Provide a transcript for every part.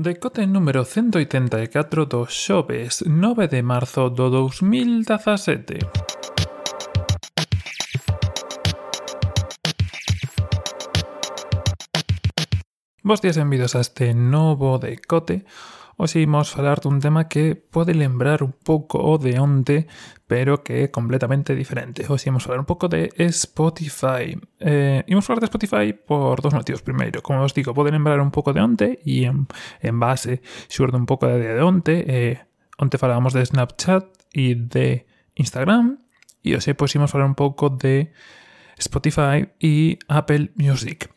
Decote número 184 do xoves 9 de marzo do 2017. Vos días envidos a este novo decote Hoxe imos falar dun tema que pode lembrar un pouco o de onte, pero que é completamente diferente. Hoxe imos falar un pouco de Spotify. Eh, imos falar de Spotify por dos motivos. Primeiro, como os digo, pode lembrar un pouco de onte e en, base xurde un pouco de, de onte. Eh, onte falábamos de Snapchat e de Instagram e hoxe pois imos falar un pouco de Spotify e Apple Music.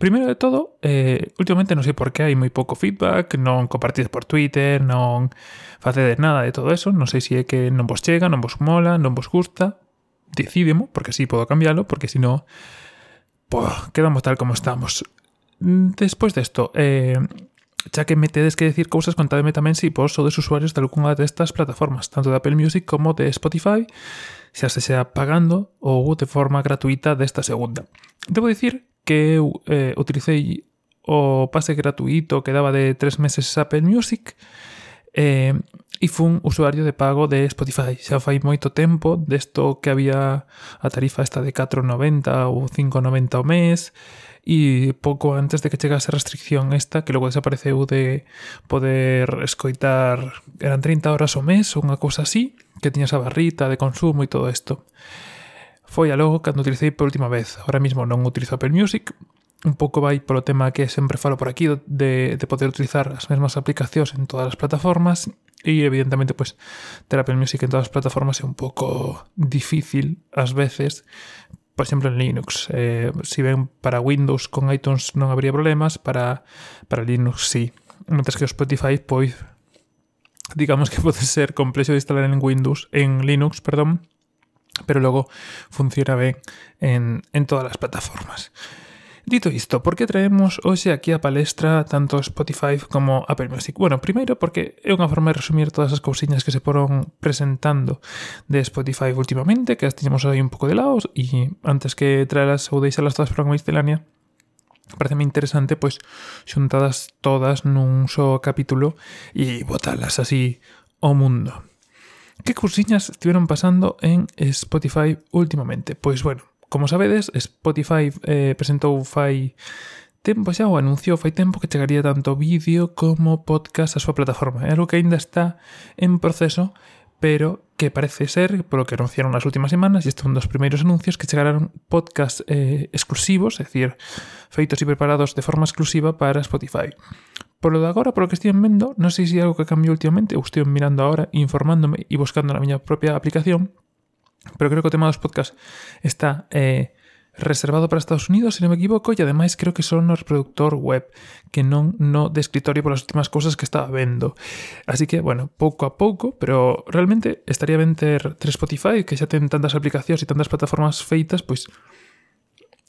Primeiro de todo, eh, últimamente non sei por que hai moi pouco feedback, non compartides por Twitter, non facedes nada de todo eso, non sei se é que non vos chega, non vos mola, non vos gusta, decidemo, porque así podo cambiálo, porque si non, quedamos tal como estamos. Mm, Despois desto, eh, xa que me tedes que decir cousas, contademe tamén se si vos sodes usuarios de algunha destas plataformas, tanto de Apple Music como de Spotify, xa se sea pagando ou de forma gratuita desta segunda. Debo dicir que eu eh, utilicei o pase gratuito que daba de tres meses Apple Music eh, e fun usuario de pago de Spotify. Xa fai moito tempo desto que había a tarifa esta de 4,90 ou 5,90 ao mes e pouco antes de que chegase a restricción esta que logo desapareceu de poder escoitar eran 30 horas ao mes ou unha cousa así que tiñas a barrita de consumo e todo isto. Foi a logo cando utilicei por última vez. Ahora mismo non utilizo Apple Music, un pouco vai polo tema que sempre falo por aquí de, de poder utilizar as mesmas aplicacións en todas as plataformas e evidentemente pues ter Apple Music en todas as plataformas é un pouco difícil ás veces. Por exemplo en Linux. Eh, si ven para Windows con iTunes non habría problemas para, para Linux sí. Mentre que o Spotify pois digamos que pode ser complexo de instalar en Windows en Linux, perdón pero luego funciona ben en, en todas as plataformas. Dito isto, por que traemos hoxe aquí a palestra tanto Spotify como Apple Music? Bueno, primeiro porque é unha forma de resumir todas as cousiñas que se foron presentando de Spotify últimamente, que as tiñamos aí un pouco de lado, e antes que traelas ou deixalas todas para unha miscelánea, pareceme interesante pois xuntadas todas nun só capítulo e botalas así ao mundo. Que cousiñas estiveron pasando en Spotify últimamente? Pois bueno, como sabedes, Spotify eh, presentou fai tempo xa o anunciou fai tempo que chegaría tanto vídeo como podcast a súa plataforma. É algo que aínda está en proceso, pero que parece ser, por lo que anunciaron las últimas semanas, y estos son los primeros anuncios, que llegarán podcasts eh, exclusivos, es decir, feitos y preparados de forma exclusiva para Spotify. Por lo de ahora, por lo que estoy viendo, no sé si hay algo que cambió últimamente, o estoy mirando ahora, informándome y buscando la mi propia aplicación, pero creo que el tema de los podcasts está eh, reservado para Estados Unidos, se non me equivoco, e ademais creo que son no reproductor web, que non no de escritorio polas últimas cousas que estaba vendo. Así que, bueno, pouco a pouco, pero realmente estaría ben ter, ter Spotify, que xa ten tantas aplicacións e tantas plataformas feitas, pois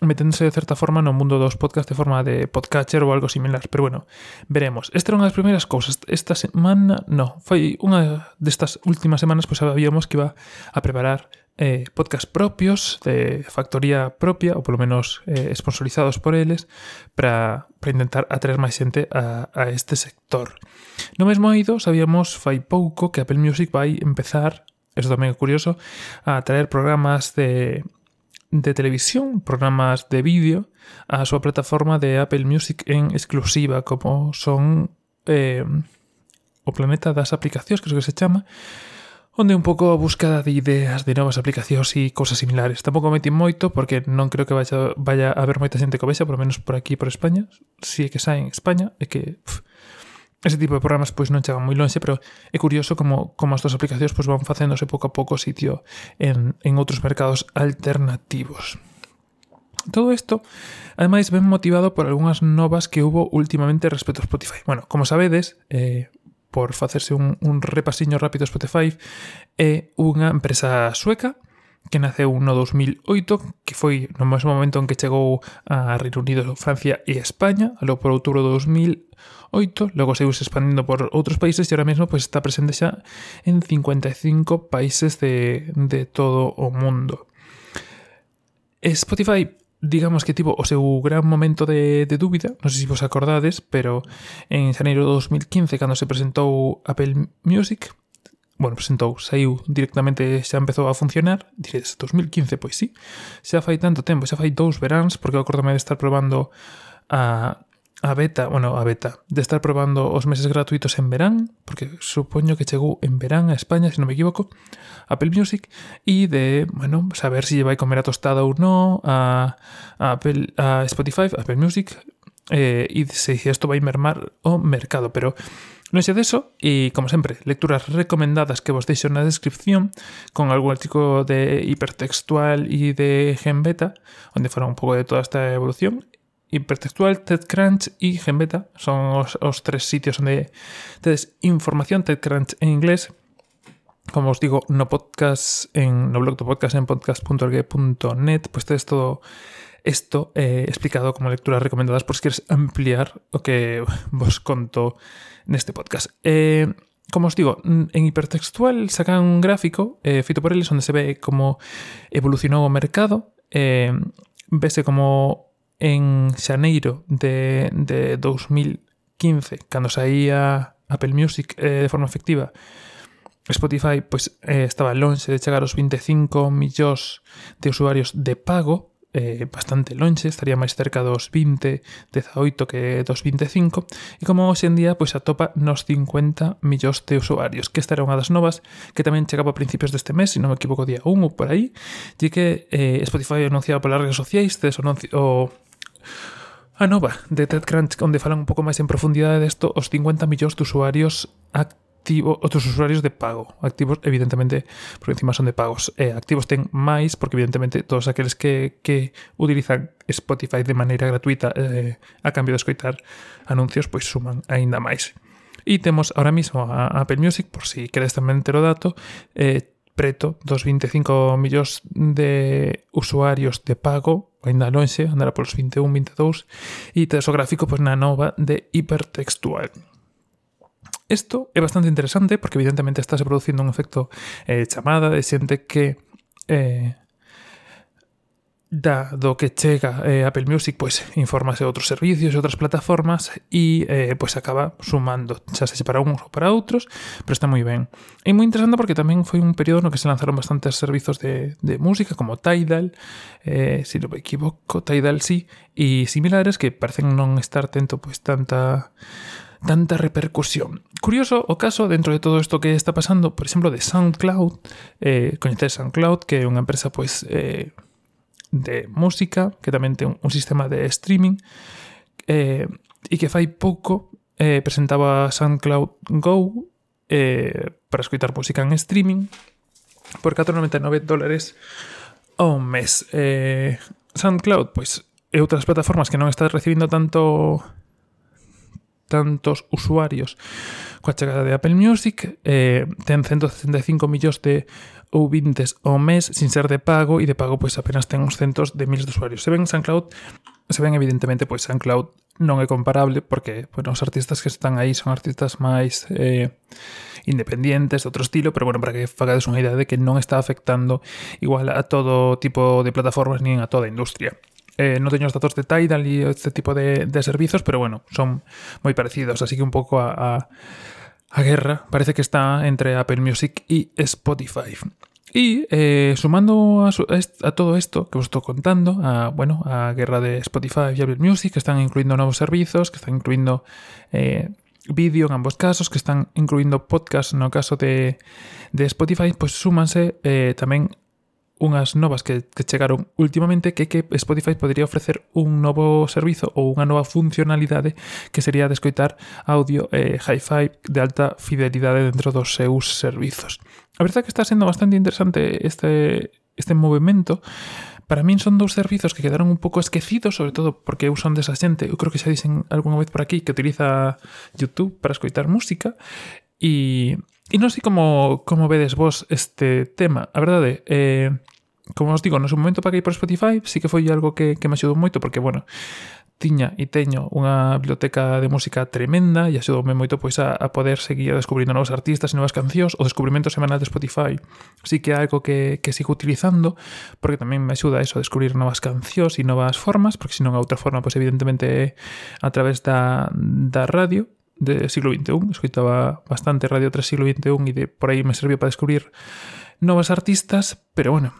meténdose de certa forma no mundo dos podcast de forma de podcatcher ou algo similar, pero bueno, veremos. Esta era unha das primeiras cousas. Esta semana, no, foi unha destas últimas semanas pois pues, sabíamos que iba a preparar eh, podcast propios de factoría propia, ou polo menos eh, sponsorizados por eles, para intentar atraer máis xente a, a este sector. No mesmo oído, sabíamos fai pouco que Apple Music vai empezar, eso tamén é curioso, a traer programas de de televisión, programas de vídeo, a súa plataforma de Apple Music en exclusiva, como son eh, o planeta das aplicacións, que é o que se chama, onde un pouco a búsqueda de ideas de novas aplicacións e cousas similares. Tampouco meti moito porque non creo que vaya, vaya a haber moita xente que o vexa, por menos por aquí, por España. Si é que sai en España, é que pff, ese tipo de programas pois non chegan moi lonxe, pero é curioso como, como as dos aplicacións pois van facéndose pouco a pouco sitio en, en outros mercados alternativos. Todo isto, ademais, ben motivado por algunhas novas que hubo últimamente respecto a Spotify. Bueno, como sabedes, eh, por facerse un, un repasiño rápido a Spotify, eh, é unha empresa sueca que naceu no 2008, que foi no mesmo momento en que chegou a Reino Unido, Francia e España, alo por outubro do 2008, logo seguiu se expandindo por outros países e ahora mesmo pois, está presente xa en 55 países de, de todo o mundo. Spotify digamos que tivo o seu gran momento de, de dúbida, non sei se vos acordades, pero en xaneiro de 2015, cando se presentou Apple Music, bueno, presentou, saiu directamente, xa empezou a funcionar, diredes, 2015, pois sí, xa fai tanto tempo, xa fai dous veráns, porque eu acordame de estar probando a, a beta, bueno, a beta, de estar probando os meses gratuitos en verán, porque supoño que chegou en verán a España, se non me equivoco, Apple Music, e de, bueno, saber se lle vai comer a tostada ou non a, a, Apple, a Spotify, Apple Music, eh, e se isto vai mermar o mercado, pero Non sei deso, e como sempre, lecturas recomendadas que vos deixo na descripción con algún artigo de hipertextual e de Genbeta, onde fala un pouco de toda esta evolución. Hipertextual, TEDCrunch e Genbeta son os, os tres sitios onde tedes información, TEDCrunch en inglés, como os digo, no podcast, en, no blog do podcast en podcast.org.net, pois tedes todo Esto eh, explicado como lecturas recomendadas por si quieres ampliar o que vos conto neste podcast. Eh, como os digo, en hipertextual sacan un gráfico eh, feito por eles onde se ve como evolucionou o mercado. Eh, vese como en xaneiro de, de 2015, cando saía Apple Music eh, de forma efectiva, Spotify pois, eh, estaba lonxe de chegar aos 25 millóns de usuarios de pago, eh, bastante lonxe, estaría máis cerca dos 20, 18 que dos 25, e como hoxe en día pois atopa nos 50 millóns de usuarios, que esta era unha das novas que tamén chegaba a principios deste mes, se non me equivoco, día 1 ou por aí, e que eh, Spotify anunciaba polas redes sociais, tes o, a nova de TechCrunch, onde falan un pouco máis en profundidade desto, os 50 millóns de usuarios activos activo, outros usuarios de pago. Activos, evidentemente, por encima son de pagos. Eh, activos ten máis, porque evidentemente todos aqueles que, que utilizan Spotify de maneira gratuita eh, a cambio de escoitar anuncios, pois suman aínda máis. E temos ahora mismo a Apple Music, por si queres tamén ter o dato, eh, preto dos 25 millóns de usuarios de pago, ainda lonxe, andará polos 21, 22, e tes o gráfico pois, na nova de hipertextual. Esto es bastante interesante porque evidentemente está produciendo un efecto eh, chamada eh, de gente que... Eh, dado que llega Apple Music, pues informase de otros servicios, otras plataformas y pues acaba sumando, ya sea para unos o para otros, pero está muy bien. Y muy interesante porque también fue un periodo en el que se lanzaron bastantes servicios de, música como Tidal, si no me equivoco, Tidal sí, y similares que parecen no estar atento pues tanta... tanta repercusión. Curioso o caso dentro de todo isto que está pasando, por exemplo, de SoundCloud, eh, coñecer SoundCloud, que é unha empresa pois eh, de música, que tamén ten un sistema de streaming, eh, e que fai pouco eh, presentaba SoundCloud Go eh, para escoitar música en streaming por 4,99 dólares ao mes. Eh, SoundCloud, pois, e outras plataformas que non está recibindo tanto tantos usuarios coa chegada de Apple Music, eh, ten 165 millóns de ouvintes ao mes sin ser de pago e de pago pois apenas ten uns centos de miles de usuarios. Se ven SoundCloud, se ven evidentemente pois SoundCloud non é comparable porque bueno, os artistas que están aí son artistas máis eh, independientes, de outro estilo, pero bueno, para que fagades unha idea de que non está afectando igual a todo tipo de plataformas nin a toda a industria. Eh, non teño os datos de Tidal e este tipo de, servizos, pero bueno, son moi parecidos, así que un pouco a, a, guerra parece que está entre Apple Music e Spotify. E eh, sumando a, todo esto que os estou contando, a, bueno, a guerra de Spotify e Apple Music, que están incluindo novos servizos, que están incluindo eh, vídeo en ambos casos, que están incluindo podcast no caso de, de Spotify, pues súmanse tamén unhas novas que, que chegaron últimamente que que Spotify podría ofrecer un novo servizo ou unha nova funcionalidade que sería de escoitar audio eh, hi-fi de alta fidelidade dentro dos seus servizos. A verdade é que está sendo bastante interesante este, este movimento para min son dous servizos que quedaron un pouco esquecidos, sobre todo porque eu son desa xente, eu creo que xa dicen algunha vez por aquí que utiliza YouTube para escoitar música. E E non sei como, como vedes vos este tema. A verdade, eh, como os digo, no seu momento paguei por Spotify, sí que foi algo que, que me axudou moito, porque, bueno, tiña e teño unha biblioteca de música tremenda e axudoume moito pois a, a poder seguir descubrindo novos artistas e novas cancións. O descubrimento semanal de Spotify sí que é algo que, que sigo utilizando porque tamén me axuda eso a descubrir novas cancións e novas formas, porque senón a outra forma pois evidentemente é a través da, da radio de siglo XXI, escoitaba bastante Radio 3 siglo XXI e de por aí me serviu para descubrir novas artistas, pero bueno,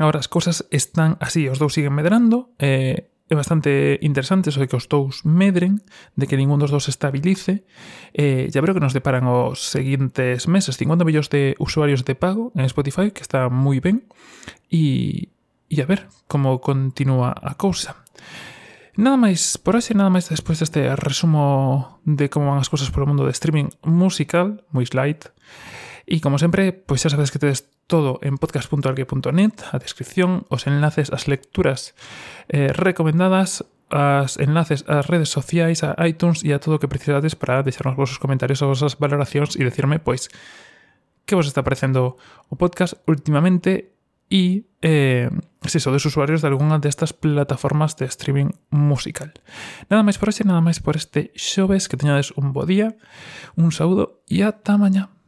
agora as cousas están así, os dous siguen medrando, eh, é bastante interesante eso de que os dous medren, de que ningún dos dos estabilice. Eh, ya veré que nos deparan os seguintes meses, 50 millóns de usuarios de pago en Spotify, que está moi ben, e, e a ver como continúa a cousa. Nada máis por hoxe, nada máis despois deste resumo de como van as cousas polo mundo de streaming musical, moi light. E como sempre, pois xa sabedes que tedes todo en podcast.alque.net, a descripción, os enlaces, as lecturas eh, recomendadas, as enlaces ás redes sociais, a iTunes e a todo o que precisades para deixarnos vosos comentarios, as vosas valoracións e decirme, pois, que vos está parecendo o podcast últimamente y eh, es eso, de usuarios de alguna destas plataformas de streaming musical. Nada máis por hoxe, nada máis por este xoves, que teñades un bo día, un saúdo e ata mañá.